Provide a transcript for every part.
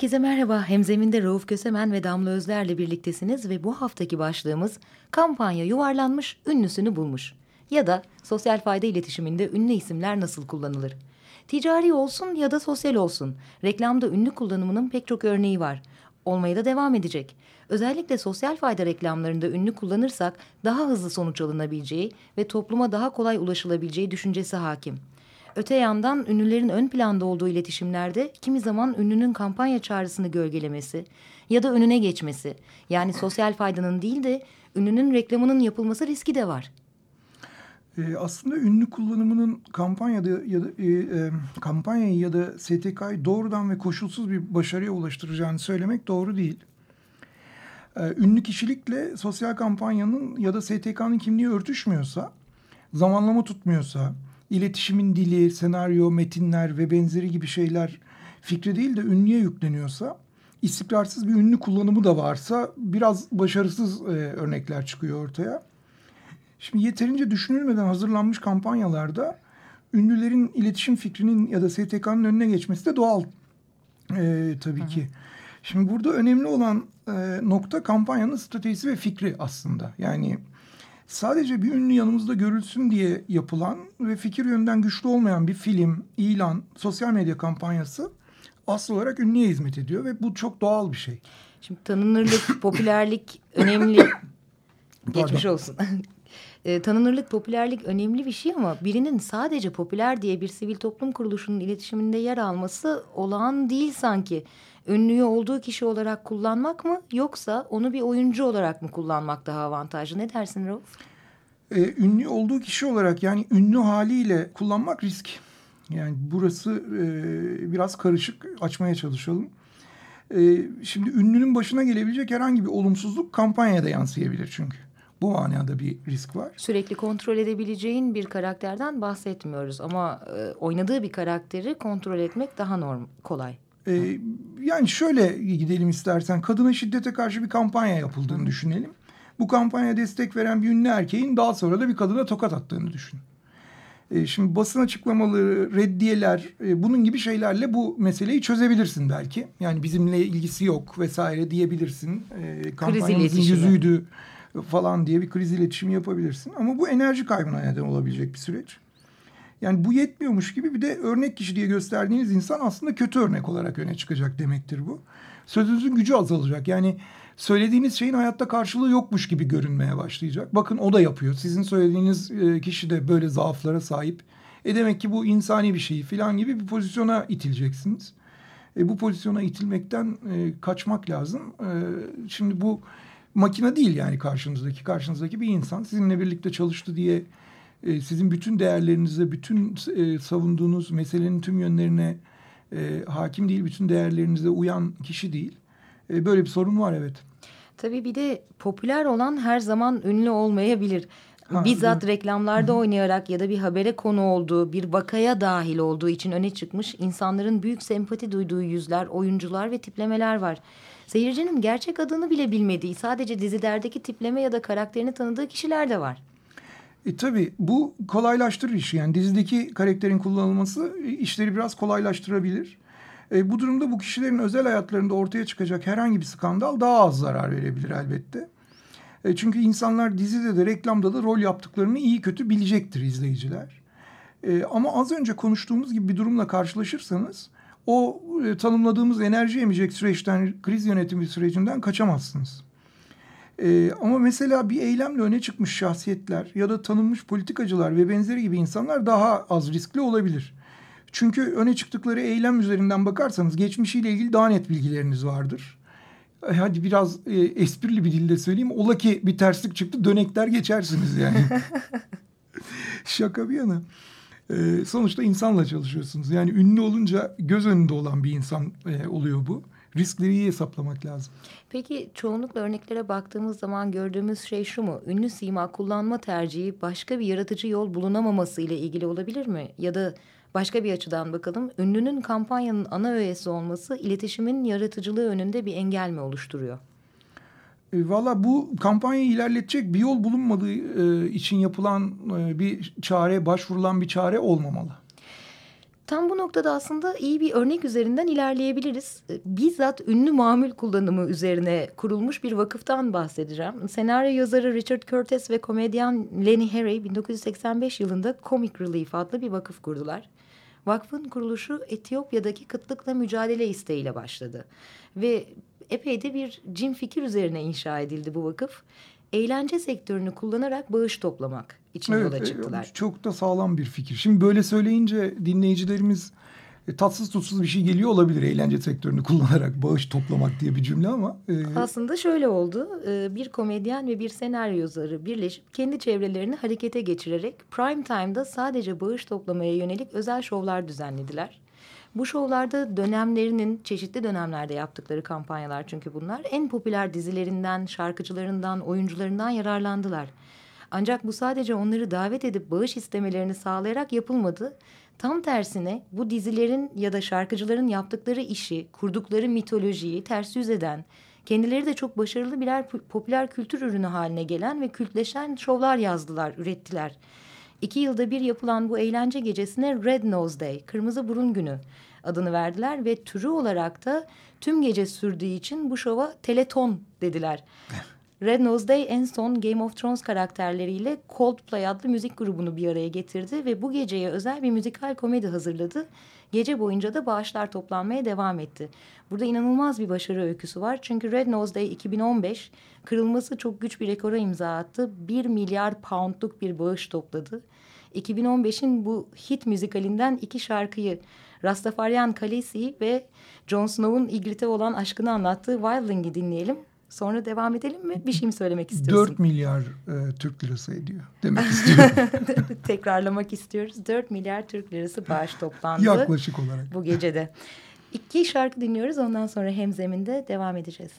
Herkese merhaba. Hemzeminde Rauf Kösemen ve Damla Özler'le birliktesiniz ve bu haftaki başlığımız kampanya yuvarlanmış, ünlüsünü bulmuş. Ya da sosyal fayda iletişiminde ünlü isimler nasıl kullanılır? Ticari olsun ya da sosyal olsun. Reklamda ünlü kullanımının pek çok örneği var. Olmaya da devam edecek. Özellikle sosyal fayda reklamlarında ünlü kullanırsak daha hızlı sonuç alınabileceği ve topluma daha kolay ulaşılabileceği düşüncesi hakim. Öte yandan ünlülerin ön planda olduğu iletişimlerde kimi zaman ünlünün kampanya çağrısını gölgelemesi ya da önüne geçmesi yani sosyal faydanın değil de ünlünün reklamının yapılması riski de var. E, aslında ünlü kullanımının kampanyada ya da e, e, kampanyayı ya da STK'yı doğrudan ve koşulsuz bir başarıya ulaştıracağını söylemek doğru değil. E, ünlü kişilikle sosyal kampanyanın ya da STK'nın kimliği örtüşmüyorsa, zamanlama tutmuyorsa, iletişimin dili, senaryo, metinler ve benzeri gibi şeyler fikri değil de ünlüye yükleniyorsa, istikrarsız bir ünlü kullanımı da varsa biraz başarısız e, örnekler çıkıyor ortaya. Şimdi yeterince düşünülmeden hazırlanmış kampanyalarda ünlülerin iletişim fikrinin ya da STK'nın önüne geçmesi de doğal e, tabii Hı. ki. Şimdi burada önemli olan e, nokta kampanyanın stratejisi ve fikri aslında. Yani sadece bir ünlü yanımızda görülsün diye yapılan ve fikir yönden güçlü olmayan bir film, ilan, sosyal medya kampanyası asıl olarak ünlüye hizmet ediyor ve bu çok doğal bir şey. Şimdi tanınırlık, popülerlik önemli. Geçmiş olsun. E, tanınırlık, popülerlik önemli bir şey ama birinin sadece popüler diye bir sivil toplum kuruluşunun iletişiminde yer alması olağan değil sanki. Ünlüyü olduğu kişi olarak kullanmak mı yoksa onu bir oyuncu olarak mı kullanmak daha avantajlı? Ne dersin Rauf? Ee, ünlü olduğu kişi olarak yani ünlü haliyle kullanmak risk. Yani burası e, biraz karışık açmaya çalışalım. E, şimdi ünlünün başına gelebilecek herhangi bir olumsuzluk kampanyaya da yansıyabilir çünkü. Bu manada bir risk var. Sürekli kontrol edebileceğin bir karakterden bahsetmiyoruz ama e, oynadığı bir karakteri kontrol etmek daha norm kolay. Ee, yani şöyle gidelim istersen kadına şiddete karşı bir kampanya yapıldığını Hı. düşünelim. Bu kampanya destek veren bir ünlü erkeğin daha sonra da bir kadına tokat attığını düşün. Ee, şimdi basın açıklamaları, reddiyeler, e, bunun gibi şeylerle bu meseleyi çözebilirsin belki. Yani bizimle ilgisi yok vesaire diyebilirsin. E, kampanyamızın yüzüydü falan diye bir kriz iletişimi yapabilirsin. Ama bu enerji kaybına neden olabilecek bir süreç. Yani bu yetmiyormuş gibi bir de örnek kişi diye gösterdiğiniz insan aslında kötü örnek olarak öne çıkacak demektir bu. Sözünüzün gücü azalacak. Yani söylediğiniz şeyin hayatta karşılığı yokmuş gibi görünmeye başlayacak. Bakın o da yapıyor. Sizin söylediğiniz e, kişi de böyle zaaflara sahip. E demek ki bu insani bir şey falan gibi bir pozisyona itileceksiniz. E, bu pozisyona itilmekten e, kaçmak lazım. E, şimdi bu makine değil yani karşınızdaki. Karşınızdaki bir insan sizinle birlikte çalıştı diye e, sizin bütün değerlerinize, bütün e, savunduğunuz meselenin tüm yönlerine e, hakim değil, bütün değerlerinize uyan kişi değil. E, böyle bir sorun var evet. Tabii bir de popüler olan her zaman ünlü olmayabilir. Ha, Bizzat reklamlarda oynayarak ya da bir habere konu olduğu, bir vakaya dahil olduğu için öne çıkmış insanların büyük sempati duyduğu yüzler, oyuncular ve tiplemeler var. Seyircinin gerçek adını bile bilmediği, sadece dizilerdeki tipleme ya da karakterini tanıdığı kişiler de var. E, tabii bu kolaylaştırır işi. Yani dizideki karakterin kullanılması işleri biraz kolaylaştırabilir. E, bu durumda bu kişilerin özel hayatlarında ortaya çıkacak herhangi bir skandal daha az zarar verebilir elbette. E, çünkü insanlar dizide de reklamda da rol yaptıklarını iyi kötü bilecektir izleyiciler. E, ama az önce konuştuğumuz gibi bir durumla karşılaşırsanız o e, tanımladığımız enerji emecek süreçten, kriz yönetimi sürecinden kaçamazsınız. E, ama mesela bir eylemle öne çıkmış şahsiyetler ya da tanınmış politikacılar ve benzeri gibi insanlar daha az riskli olabilir. Çünkü öne çıktıkları eylem üzerinden bakarsanız geçmişiyle ilgili daha net bilgileriniz vardır. e, hadi biraz e, esprili bir dilde söyleyeyim. Ola ki bir terslik çıktı dönekler geçersiniz yani. Şaka bir yana. E, sonuçta insanla çalışıyorsunuz. Yani ünlü olunca göz önünde olan bir insan e, oluyor bu. Riskleri iyi hesaplamak lazım. Peki çoğunlukla örneklere baktığımız zaman gördüğümüz şey şu mu? Ünlü sima kullanma tercihi başka bir yaratıcı yol bulunamaması ile ilgili olabilir mi? Ya da başka bir açıdan bakalım. Ünlünün kampanyanın ana öğesi olması iletişimin yaratıcılığı önünde bir engel mi oluşturuyor? E, Valla bu kampanyayı ilerletecek bir yol bulunmadığı e, için yapılan e, bir çare, başvurulan bir çare olmamalı. Tam bu noktada aslında iyi bir örnek üzerinden ilerleyebiliriz. E, Bizzat ünlü mamül kullanımı üzerine kurulmuş bir vakıftan bahsedeceğim. Senaryo yazarı Richard Curtis ve komedyen Lenny Harry 1985 yılında Comic Relief adlı bir vakıf kurdular. Vakfın kuruluşu Etiyopya'daki kıtlıkla mücadele isteğiyle başladı. Ve epey de bir cin fikir üzerine inşa edildi bu vakıf. Eğlence sektörünü kullanarak bağış toplamak için yola e, çıktılar. Çok da sağlam bir fikir. Şimdi böyle söyleyince dinleyicilerimiz e, tatsız tutsuz bir şey geliyor olabilir eğlence sektörünü kullanarak bağış toplamak diye bir cümle ama. E, Aslında şöyle oldu. e, Bir komedyen ve bir senaryo yazarı birleşip kendi çevrelerini harekete geçirerek prime time'da sadece bağış toplamaya yönelik özel şovlar düzenlediler. Bu şovlarda dönemlerinin çeşitli dönemlerde yaptıkları kampanyalar çünkü bunlar en popüler dizilerinden, şarkıcılarından, oyuncularından yararlandılar. Ancak bu sadece onları davet edip bağış istemelerini sağlayarak yapılmadı. Tam tersine bu dizilerin ya da şarkıcıların yaptıkları işi, kurdukları mitolojiyi ters yüz eden, kendileri de çok başarılı birer popüler kültür ürünü haline gelen ve kültleşen şovlar yazdılar, ürettiler. İki yılda bir yapılan bu eğlence gecesine Red Nose Day, Kırmızı Burun Günü adını verdiler ve türü olarak da tüm gece sürdüğü için bu şova Teleton dediler. Red Nose Day en son Game of Thrones karakterleriyle Coldplay adlı müzik grubunu bir araya getirdi ve bu geceye özel bir müzikal komedi hazırladı. Gece boyunca da bağışlar toplanmaya devam etti. Burada inanılmaz bir başarı öyküsü var. Çünkü Red Nose Day 2015 kırılması çok güç bir rekora imza attı. 1 milyar poundluk bir bağış topladı. 2015'in bu hit müzikalinden iki şarkıyı Rastafarian Khaleesi ve Jon Snow'un Ygritte'e olan aşkını anlattığı Wildling'i dinleyelim. Sonra devam edelim mi? Bir şey mi söylemek istiyorsun? 4 milyar e, Türk lirası ediyor demek istiyorum. Tekrarlamak istiyoruz. 4 milyar Türk lirası bağış toplandı. Yaklaşık olarak. Bu gecede. İki şarkı dinliyoruz. Ondan sonra hemzeminde devam edeceğiz.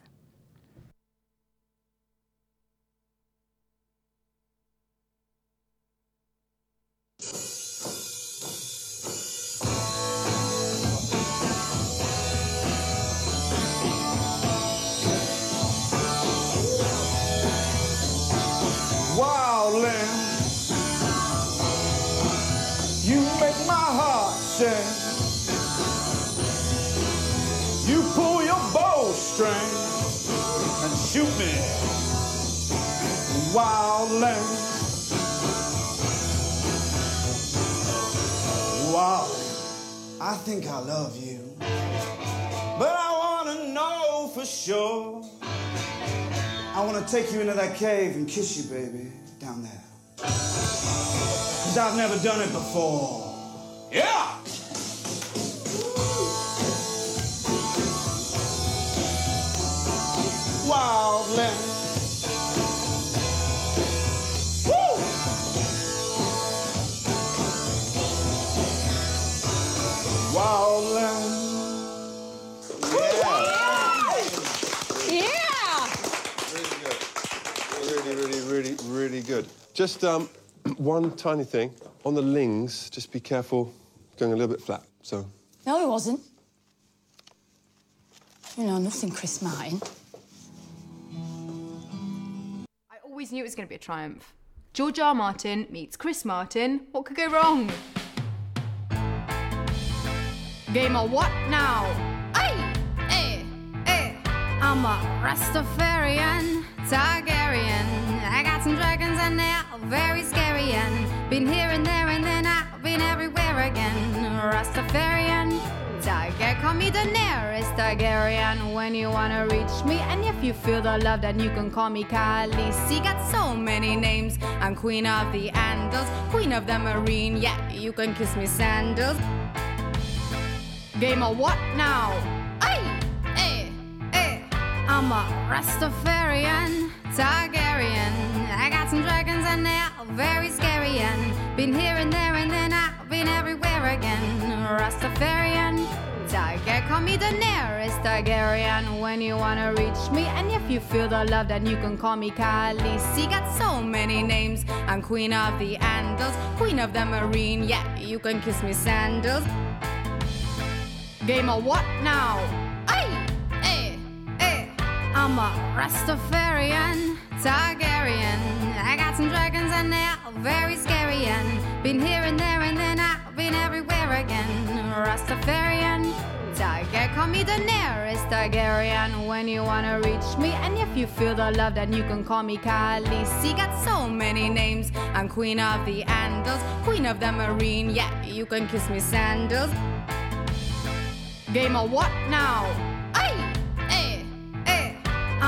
And shoot me, wildland. Wow, I think I love you, but I wanna know for sure. I want to take you into that cave and kiss you, baby, down there. Cause I've never done it before. Just um, one tiny thing. On the lings, just be careful going a little bit flat. So, No, it wasn't. You know, nothing Chris Martin. Always knew it was going to be a triumph. George R. Martin meets Chris Martin. What could go wrong? Game of what now? Ay, eh. I'm a Rastafarian, Targaryen. I got some dragons and they're very scary. And been here and there and then I've been everywhere again. Rastafarian, Targaryen. Call me Daenerys Targaryen when you wanna reach me. And if you feel the love, then you can call me Khaleesi. Got so many names. I'm Queen of the Andals, Queen of the Marine. Yeah, you can kiss me sandals. Game of what now? Eh, eh. I'm a Rastafarian, Targaryen. I got some dragons and they're very scary. And been here and there and then I've been everywhere again. Rastafarian, Targaryen. Call me Daenerys Targaryen when you wanna reach me. And if you feel the love, then you can call me Khaleesi. Got so many names. I'm Queen of the Andals, Queen of the Marine. Yeah, you can kiss me sandals. Game of what now? Ay, eh, eh. I'm a Rastafarian, Targaryen. I got some dragons and they're very scary. And been here and there and then I've been everywhere again. Rastafarian, Targaryen. Call me Daenerys Targaryen when you wanna reach me. And if you feel the love, then you can call me Khaleesi. Got so many names. I'm Queen of the Andals, Queen of the Marine. Yeah, you can kiss me sandals. Game of what now?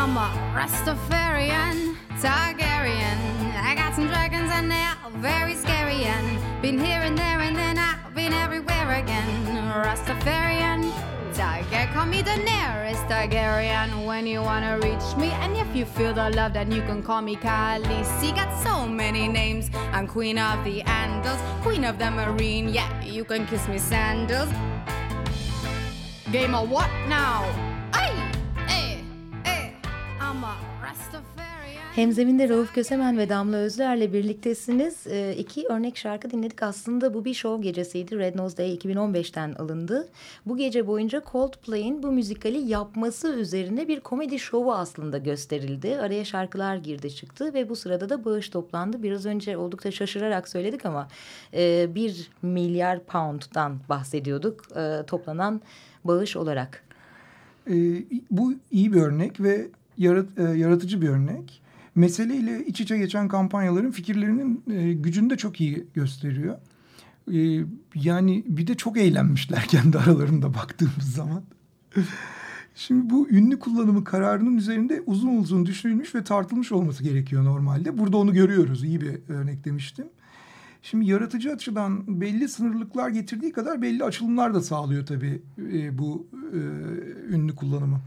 I'm a Rastafarian, Targaryen. I got some dragons and they're very scary. And been here and there and then I've been everywhere again. Rastafarian, Targaryen. Call me Daenerys Targaryen when you wanna reach me. And if you feel the love, then you can call me Khaleesi. Got so many names. I'm Queen of the Andals, Queen of the Marine. Yeah, you can kiss me sandals. Game of what now? Ay, Hemzeminde Rauf Kösemen ve Damla Özler'le birliktesiniz. Ee, iki örnek şarkı dinledik. Aslında bu bir şov gecesiydi. Red Nose Day 2015'ten alındı. Bu gece boyunca Coldplay'in bu müzikali yapması üzerine bir komedi şovu aslında gösterildi. Araya şarkılar girdi çıktı ve bu sırada da bağış toplandı. Biraz önce oldukça şaşırarak söyledik ama e, bir milyar pound'dan bahsediyorduk e, toplanan bağış olarak. E, bu iyi bir örnek ve yarat, e, yaratıcı bir örnek. Meseleyle iç içe geçen kampanyaların fikirlerinin e, gücünü de çok iyi gösteriyor. E, yani bir de çok eğlenmişler kendi aralarında baktığımız zaman. Şimdi bu ünlü kullanımı kararının üzerinde uzun uzun düşünülmüş ve tartılmış olması gerekiyor normalde. Burada onu görüyoruz. İyi bir örnek demiştim. Şimdi yaratıcı açıdan belli sınırlıklar getirdiği kadar belli açılımlar da sağlıyor tabii e, bu e, ünlü kullanımı.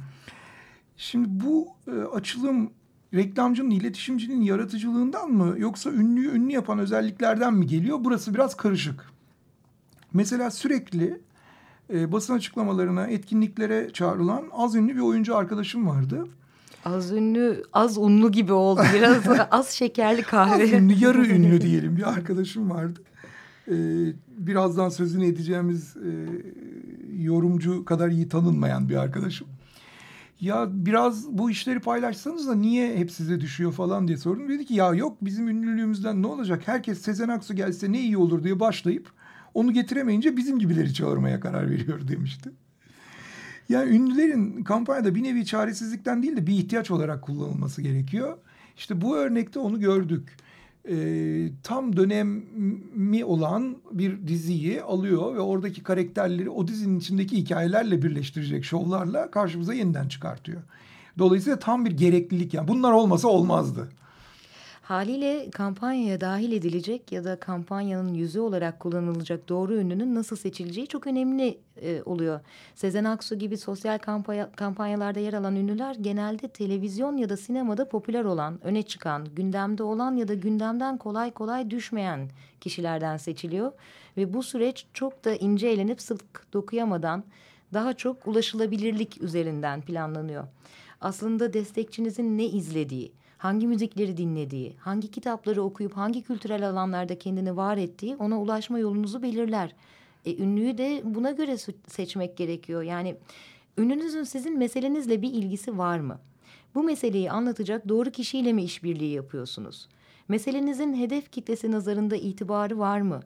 Şimdi bu e, açılım reklamcının, iletişimcinin yaratıcılığından mı yoksa ünlüyü ünlü yapan özelliklerden mi geliyor? Burası biraz karışık. Mesela sürekli e, basın açıklamalarına, etkinliklere çağrılan az ünlü bir oyuncu arkadaşım vardı. Az ünlü, az unlu gibi oldu. Biraz az şekerli kahve. Az ünlü, yarı ünlü diyelim bir arkadaşım vardı. Ee, birazdan sözünü edeceğimiz e, yorumcu kadar iyi tanınmayan bir arkadaşım. Ya biraz bu işleri paylaşsanız da niye hep size düşüyor falan diye sordum. Dedi ki ya yok bizim ünlülüğümüzden ne olacak? Herkes Sezen Aksu gelse ne iyi olur diye başlayıp onu getiremeyince bizim gibileri çağırmaya karar veriyor demişti. Yani ünlülerin kampanyada bir nevi çaresizlikten değil de bir ihtiyaç olarak kullanılması gerekiyor. İşte bu örnekte onu gördük. Ee, tam dönemi olan bir diziyi alıyor ve oradaki karakterleri o dizinin içindeki hikayelerle birleştirecek şovlarla karşımıza yeniden çıkartıyor. Dolayısıyla tam bir gereklilik yani bunlar olmasa olmazdı. Haliyle kampanyaya dahil edilecek ya da kampanyanın yüzü olarak kullanılacak doğru ünlünün nasıl seçileceği çok önemli e, oluyor. Sezen Aksu gibi sosyal kampanya, kampanyalarda yer alan ünlüler genelde televizyon ya da sinemada popüler olan, öne çıkan, gündemde olan ya da gündemden kolay kolay düşmeyen kişilerden seçiliyor. Ve bu süreç çok da ince elenip sık dokuyamadan daha çok ulaşılabilirlik üzerinden planlanıyor. Aslında destekçinizin ne izlediği, hangi müzikleri dinlediği, hangi kitapları okuyup hangi kültürel alanlarda kendini var ettiği ona ulaşma yolunuzu belirler. E, ünlüyü de buna göre seçmek gerekiyor. Yani ünlünüzün sizin meselenizle bir ilgisi var mı? Bu meseleyi anlatacak doğru kişiyle mi işbirliği yapıyorsunuz? Meselenizin hedef kitlesi nazarında itibarı var mı?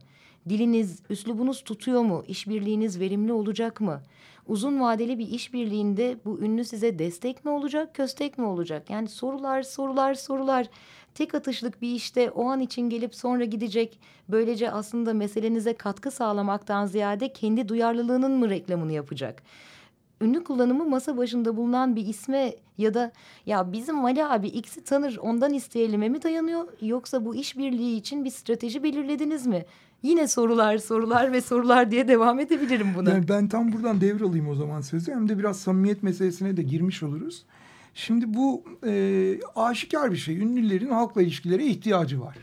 Diliniz, üslubunuz tutuyor mu? İşbirliğiniz verimli olacak mı? Uzun vadeli bir işbirliğinde bu ünlü size destek mi olacak, köstek mi olacak? Yani sorular, sorular, sorular. Tek atışlık bir işte o an için gelip sonra gidecek. Böylece aslında meselenize katkı sağlamaktan ziyade kendi duyarlılığının mı reklamını yapacak? ünlü kullanımı masa başında bulunan bir isme ya da ya bizim Ali abi X'i tanır ondan isteyelim'e mi dayanıyor yoksa bu işbirliği için bir strateji belirlediniz mi? Yine sorular sorular ve sorular diye devam edebilirim buna. Yani ben tam buradan devralayım o zaman sözü hem de biraz samimiyet meselesine de girmiş oluruz. Şimdi bu e, aşikar bir şey. Ünlülerin halkla ilişkilere ihtiyacı var.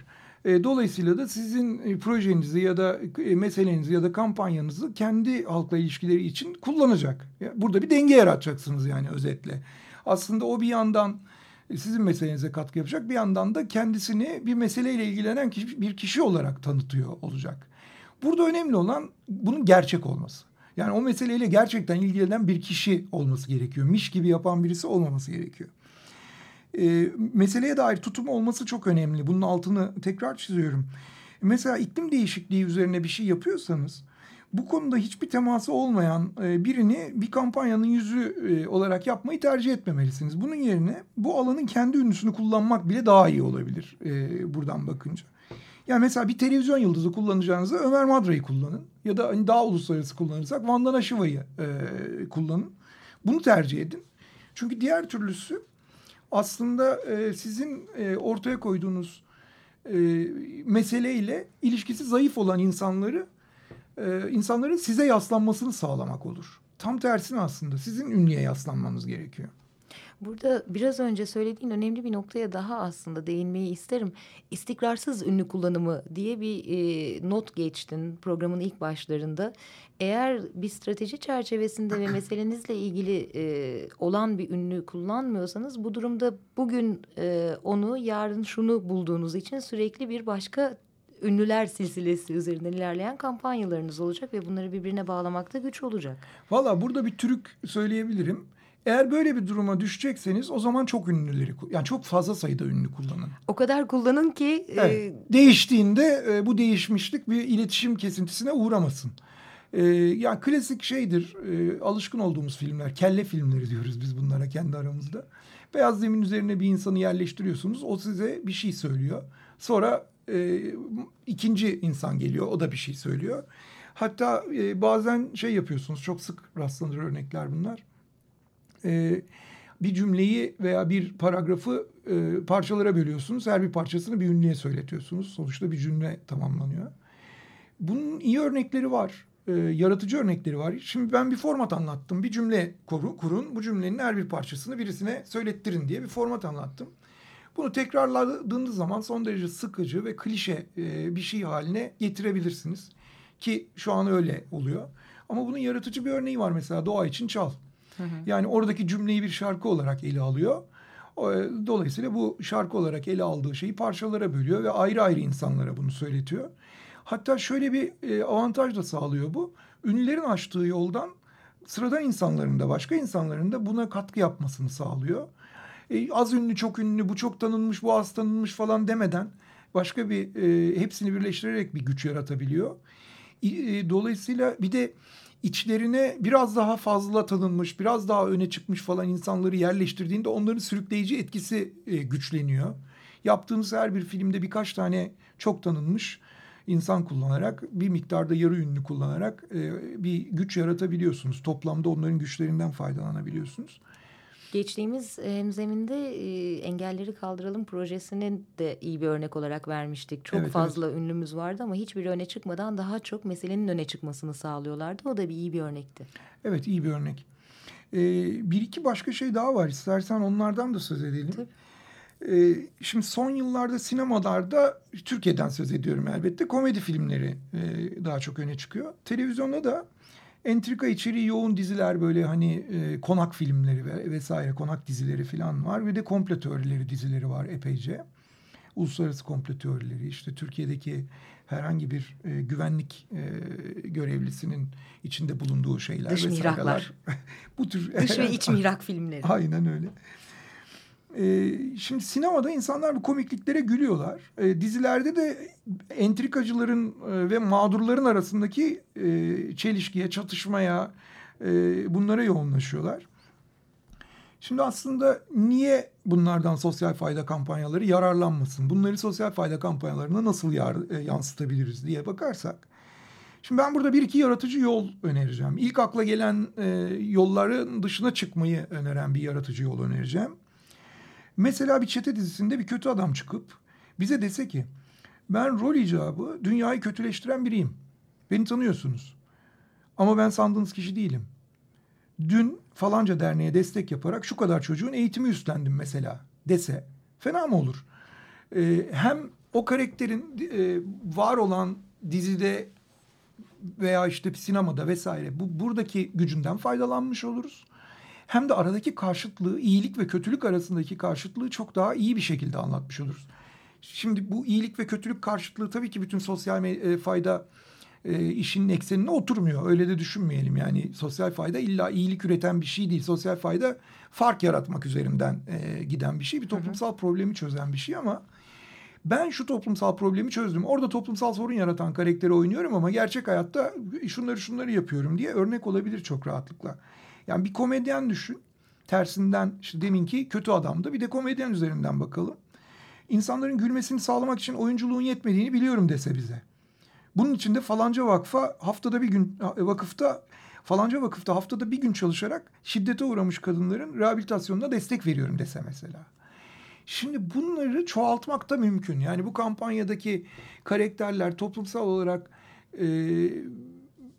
E, dolayısıyla da sizin e, projenizi ya da e, meselenizi ya da kampanyanızı kendi halkla ilişkileri için kullanacak. Burada bir denge yaratacaksınız yani özetle. Aslında o bir yandan sizin meselenize katkı yapacak bir yandan da kendisini bir meseleyle ilgilenen kişi, bir kişi olarak tanıtıyor olacak. Burada önemli olan bunun gerçek olması. Yani o meseleyle gerçekten ilgilenen bir kişi olması gerekiyor. Miş gibi yapan birisi olmaması gerekiyor. E, meseleye dair tutum olması çok önemli. Bunun altını tekrar çiziyorum. Mesela iklim değişikliği üzerine bir şey yapıyorsanız bu konuda hiçbir teması olmayan e, birini bir kampanyanın yüzü e, olarak yapmayı tercih etmemelisiniz. Bunun yerine bu alanın kendi ünlüsünü kullanmak bile daha iyi olabilir e, buradan bakınca. Yani mesela bir televizyon yıldızı kullanacağınızda Ömer Madra'yı kullanın. Ya da hani daha uluslararası kullanırsak Vandana Şiva'yı e, kullanın. Bunu tercih edin. Çünkü diğer türlüsü aslında e, sizin e, ortaya koyduğunuz e, meseleyle ilişkisi zayıf olan insanları e, insanların size yaslanmasını sağlamak olur. Tam tersine aslında sizin ünlüye yaslanmanız gerekiyor. Burada biraz önce söylediğin önemli bir noktaya daha aslında değinmeyi isterim. İstikrarsız ünlü kullanımı diye bir e, not geçtin programın ilk başlarında. Eğer bir strateji çerçevesinde ve meselenizle ilgili e, olan bir ünlü kullanmıyorsanız bu durumda bugün e, onu yarın şunu bulduğunuz için sürekli bir başka ünlüler silsilesi üzerinden ilerleyen kampanyalarınız olacak ve bunları birbirine bağlamakta güç olacak. Valla burada bir trük söyleyebilirim. Eğer böyle bir duruma düşecekseniz o zaman çok ünlüleri yani çok fazla sayıda ünlü kullanın. O kadar kullanın ki evet. e... değiştiğinde e, bu değişmişlik bir iletişim kesintisine uğramasın. E, yani klasik şeydir e, alışkın olduğumuz filmler kelle filmleri diyoruz biz bunlara kendi aramızda. Beyaz zemin üzerine bir insanı yerleştiriyorsunuz o size bir şey söylüyor. Sonra e, ikinci insan geliyor o da bir şey söylüyor. Hatta e, bazen şey yapıyorsunuz çok sık rastlanır örnekler bunlar e, bir cümleyi veya bir paragrafı e, parçalara bölüyorsunuz. Her bir parçasını bir ünlüye söyletiyorsunuz. Sonuçta bir cümle tamamlanıyor. Bunun iyi örnekleri var. E, yaratıcı örnekleri var. Şimdi ben bir format anlattım. Bir cümle kurun. Bu cümlenin her bir parçasını birisine söylettirin diye bir format anlattım. Bunu tekrarladığınız zaman son derece sıkıcı ve klişe e, bir şey haline getirebilirsiniz. Ki şu an öyle oluyor. Ama bunun yaratıcı bir örneği var mesela Doğa için Çal. Yani oradaki cümleyi bir şarkı olarak ele alıyor. E, dolayısıyla bu şarkı olarak ele aldığı şeyi parçalara bölüyor ve ayrı ayrı insanlara bunu söyletiyor. Hatta şöyle bir e, avantaj da sağlıyor bu. Ünlülerin açtığı yoldan sıradan insanların da başka insanların da buna katkı yapmasını sağlıyor. E, az ünlü çok ünlü bu çok tanınmış bu az tanınmış falan demeden başka bir e, hepsini birleştirerek bir güç yaratabiliyor. E, dolayısıyla bir de içlerine biraz daha fazla tanınmış, biraz daha öne çıkmış falan insanları yerleştirdiğinde onların sürükleyici etkisi e, güçleniyor. Yaptığınız her bir filmde birkaç tane çok tanınmış insan kullanarak bir miktarda yarı ünlü kullanarak e, bir güç yaratabiliyorsunuz. Toplamda onların güçlerinden faydalanabiliyorsunuz. Geçtiğimiz hemzeminde e, engelleri kaldıralım projesinin de iyi bir örnek olarak vermiştik. Çok evet, fazla evet. ünlümüz vardı ama hiçbir öne çıkmadan daha çok meselenin öne çıkmasını sağlıyorlardı. O da bir iyi bir örnekti. Evet iyi bir örnek. Ee, bir iki başka şey daha var. İstersen onlardan da söz edelim. Tabii. Ee, şimdi son yıllarda sinemalarda Türkiye'den söz ediyorum elbette komedi filmleri e, daha çok öne çıkıyor. Televizyonda da entrika içeriği yoğun diziler böyle hani e, konak filmleri ve vesaire konak dizileri falan var ve de komplo teorileri dizileri var epeyce. Uluslararası komplo teorileri işte Türkiye'deki herhangi bir e, güvenlik e, görevlisinin içinde bulunduğu şeyler. Dış mihraklar. Bu tür. Dış ve iç mihrak filmleri. Aynen öyle. E, şimdi sinemada insanlar bu komikliklere gülüyorlar. E, dizilerde de entrikacıların e, ve mağdurların arasındaki e, çelişkiye, çatışmaya e, bunlara yoğunlaşıyorlar. Şimdi aslında niye bunlardan sosyal fayda kampanyaları yararlanmasın? Bunları sosyal fayda kampanyalarına nasıl yar, e, yansıtabiliriz diye bakarsak. Şimdi ben burada bir iki yaratıcı yol önereceğim. İlk akla gelen e, yolların dışına çıkmayı öneren bir yaratıcı yol önereceğim. Mesela bir çete dizisinde bir kötü adam çıkıp bize dese ki ben rol icabı dünyayı kötüleştiren biriyim. Beni tanıyorsunuz. Ama ben sandığınız kişi değilim. Dün falanca derneğe destek yaparak şu kadar çocuğun eğitimi üstlendim mesela dese fena mı olur? E, hem o karakterin e, var olan dizide veya işte sinemada vesaire bu buradaki gücünden faydalanmış oluruz. Hem de aradaki karşıtlığı, iyilik ve kötülük arasındaki karşıtlığı çok daha iyi bir şekilde anlatmış oluruz. Şimdi bu iyilik ve kötülük karşıtlığı tabii ki bütün sosyal e, fayda e, işinin eksenine oturmuyor. Öyle de düşünmeyelim yani sosyal fayda illa iyilik üreten bir şey değil. Sosyal fayda fark yaratmak üzerinden e, giden bir şey. Bir toplumsal hı hı. problemi çözen bir şey ama ben şu toplumsal problemi çözdüm. Orada toplumsal sorun yaratan karakteri oynuyorum ama gerçek hayatta şunları şunları yapıyorum diye örnek olabilir çok rahatlıkla. Yani bir komedyen düşün. Tersinden işte deminki kötü adamda bir de komedyen üzerinden bakalım. İnsanların gülmesini sağlamak için oyunculuğun yetmediğini biliyorum dese bize. Bunun için de falanca vakfa haftada bir gün vakıfta falanca vakıfta haftada bir gün çalışarak şiddete uğramış kadınların rehabilitasyonuna destek veriyorum dese mesela. Şimdi bunları çoğaltmak da mümkün. Yani bu kampanyadaki karakterler toplumsal olarak e,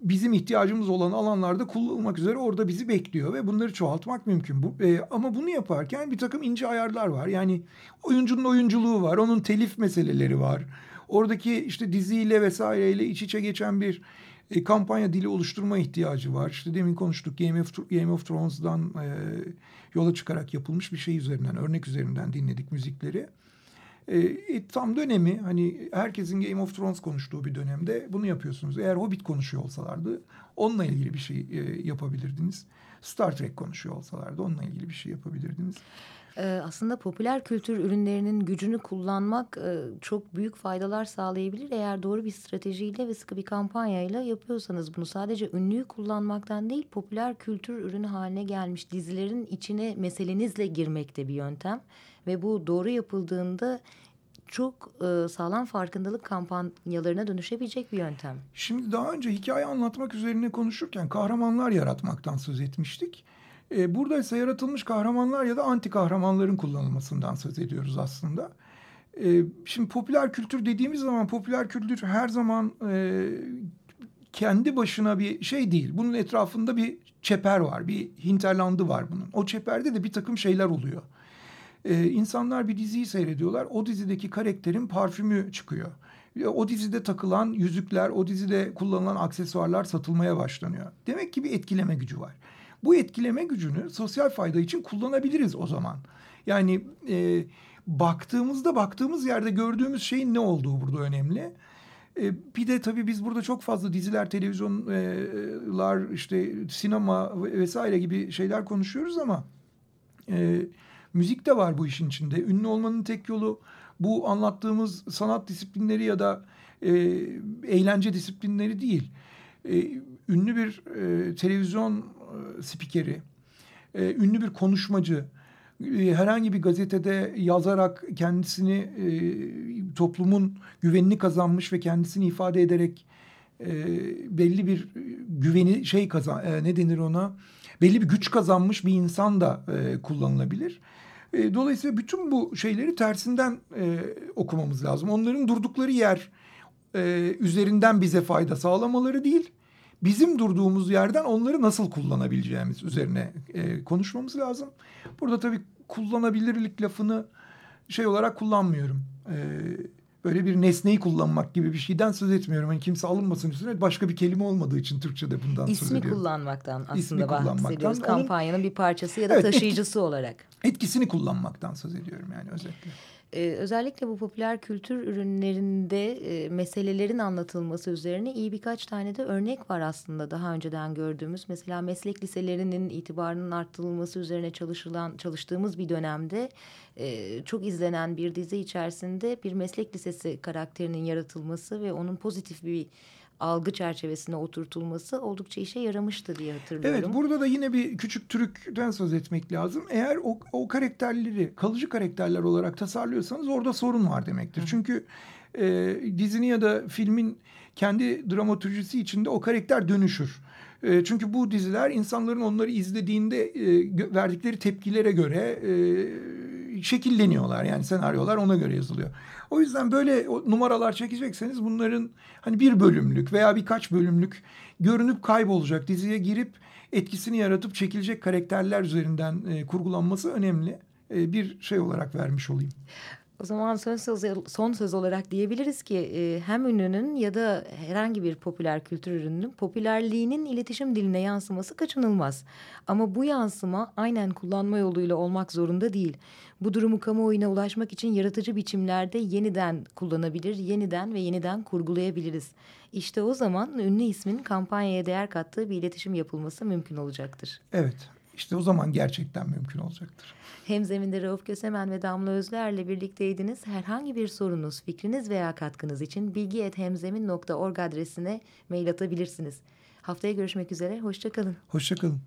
bizim ihtiyacımız olan alanlarda kullanılmak üzere orada bizi bekliyor ve bunları çoğaltmak mümkün. Bu, e, ama bunu yaparken bir takım ince ayarlar var. Yani oyuncunun oyunculuğu var, onun telif meseleleri var. Oradaki işte diziyle vesaireyle iç içe geçen bir e, kampanya dili oluşturma ihtiyacı var. İşte demin konuştuk Game of, Game of Thrones'dan e, yola çıkarak yapılmış bir şey üzerinden, örnek üzerinden dinledik müzikleri. E, e, tam dönemi hani herkesin Game of Thrones konuştuğu bir dönemde bunu yapıyorsunuz. Eğer Hobbit konuşuyor olsalardı onunla ilgili bir şey e, yapabilirdiniz. Star Trek konuşuyor olsalardı onunla ilgili bir şey yapabilirdiniz. Ee, aslında popüler kültür ürünlerinin gücünü kullanmak e, çok büyük faydalar sağlayabilir. Eğer doğru bir stratejiyle ve sıkı bir kampanyayla yapıyorsanız bunu sadece ünlüyü kullanmaktan değil popüler kültür ürünü haline gelmiş dizilerin içine meselenizle girmek de bir yöntem. Ve bu doğru yapıldığında çok e, sağlam farkındalık kampanyalarına dönüşebilecek bir yöntem. Şimdi daha önce hikaye anlatmak üzerine konuşurken kahramanlar yaratmaktan söz etmiştik. E, burada ise yaratılmış kahramanlar ya da anti kahramanların kullanılmasından söz ediyoruz aslında. E, şimdi popüler kültür dediğimiz zaman popüler kültür her zaman e, kendi başına bir şey değil. Bunun etrafında bir çeper var, bir hinterlandı var bunun. O çeperde de bir takım şeyler oluyor. Ee, insanlar bir diziyi seyrediyorlar. O dizideki karakterin parfümü çıkıyor. O dizide takılan yüzükler, o dizide kullanılan aksesuarlar satılmaya başlanıyor. Demek ki bir etkileme gücü var. Bu etkileme gücünü sosyal fayda için kullanabiliriz o zaman. Yani e, baktığımızda baktığımız yerde gördüğümüz şeyin ne olduğu burada önemli. E, bir de tabii biz burada çok fazla diziler, televizyonlar, işte sinema vesaire gibi şeyler konuşuyoruz ama... E, Müzik de var bu işin içinde. Ünlü olmanın tek yolu bu anlattığımız sanat disiplinleri ya da e, eğlence disiplinleri değil. E, ünlü bir e, televizyon e, spikeri, e, ünlü bir konuşmacı, e, herhangi bir gazetede yazarak kendisini e, toplumun güvenini kazanmış ve kendisini ifade ederek e, belli bir güveni şey kazan e, ne denir ona belli bir güç kazanmış bir insan da e, kullanılabilir. E, dolayısıyla bütün bu şeyleri tersinden e, okumamız lazım. Onların durdukları yer e, üzerinden bize fayda sağlamaları değil, bizim durduğumuz yerden onları nasıl kullanabileceğimiz üzerine e, konuşmamız lazım. Burada tabii kullanabilirlik lafını şey olarak kullanmıyorum. E, böyle bir nesneyi kullanmak gibi bir şeyden söz etmiyorum. Yani kimse alınmasın üstüne başka bir kelime olmadığı için Türkçe'de bundan İsmi söz ediyorum. kullanmaktan aslında İsmi bahsediyoruz. Kampanyanın bir parçası ya da evet, taşıyıcısı etki, olarak. Etkisini kullanmaktan söz ediyorum yani özetle. Ee, özellikle bu popüler kültür ürünlerinde e, meselelerin anlatılması üzerine iyi birkaç tane de örnek var aslında daha önceden gördüğümüz. Mesela meslek liselerinin itibarının arttırılması üzerine çalışılan çalıştığımız bir dönemde e, çok izlenen bir dizi içerisinde bir meslek lisesi karakterinin yaratılması ve onun pozitif bir algı çerçevesine oturtulması oldukça işe yaramıştı diye hatırlıyorum. Evet burada da yine bir küçük trükten söz etmek lazım. Eğer o, o karakterleri kalıcı karakterler olarak tasarlıyorsanız orada sorun var demektir. Hı. Çünkü e, dizinin ya da filmin kendi dramatürjisi içinde o karakter dönüşür. E, çünkü bu diziler insanların onları izlediğinde e, verdikleri tepkilere göre e, şekilleniyorlar. Yani senaryolar ona göre yazılıyor. O yüzden böyle numaralar çekecekseniz bunların hani bir bölümlük veya birkaç bölümlük görünüp kaybolacak diziye girip etkisini yaratıp çekilecek karakterler üzerinden e, kurgulanması önemli. E, bir şey olarak vermiş olayım. O zaman son söz, son söz olarak diyebiliriz ki e, hem ünlünün ya da herhangi bir popüler kültür ürününün popülerliğinin iletişim diline yansıması kaçınılmaz. Ama bu yansıma aynen kullanma yoluyla olmak zorunda değil. Bu durumu kamuoyuna ulaşmak için yaratıcı biçimlerde yeniden kullanabilir, yeniden ve yeniden kurgulayabiliriz. İşte o zaman ünlü ismin kampanyaya değer kattığı bir iletişim yapılması mümkün olacaktır. Evet, işte o zaman gerçekten mümkün olacaktır. Hemzeminde Rauf Kösemen ve Damla Özler'le birlikteydiniz. Herhangi bir sorunuz, fikriniz veya katkınız için bilgi.hemzemin.org adresine mail atabilirsiniz. Haftaya görüşmek üzere, hoşçakalın. Hoşçakalın.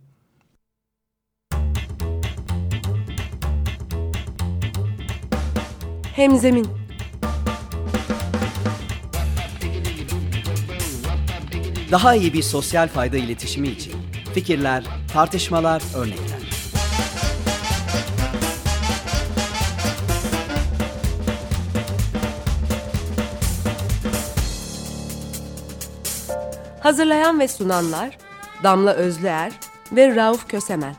Hemzemin Daha iyi bir sosyal fayda iletişimi için fikirler, tartışmalar, örnekler. Hazırlayan ve sunanlar Damla Özlüer ve Rauf Kösemen.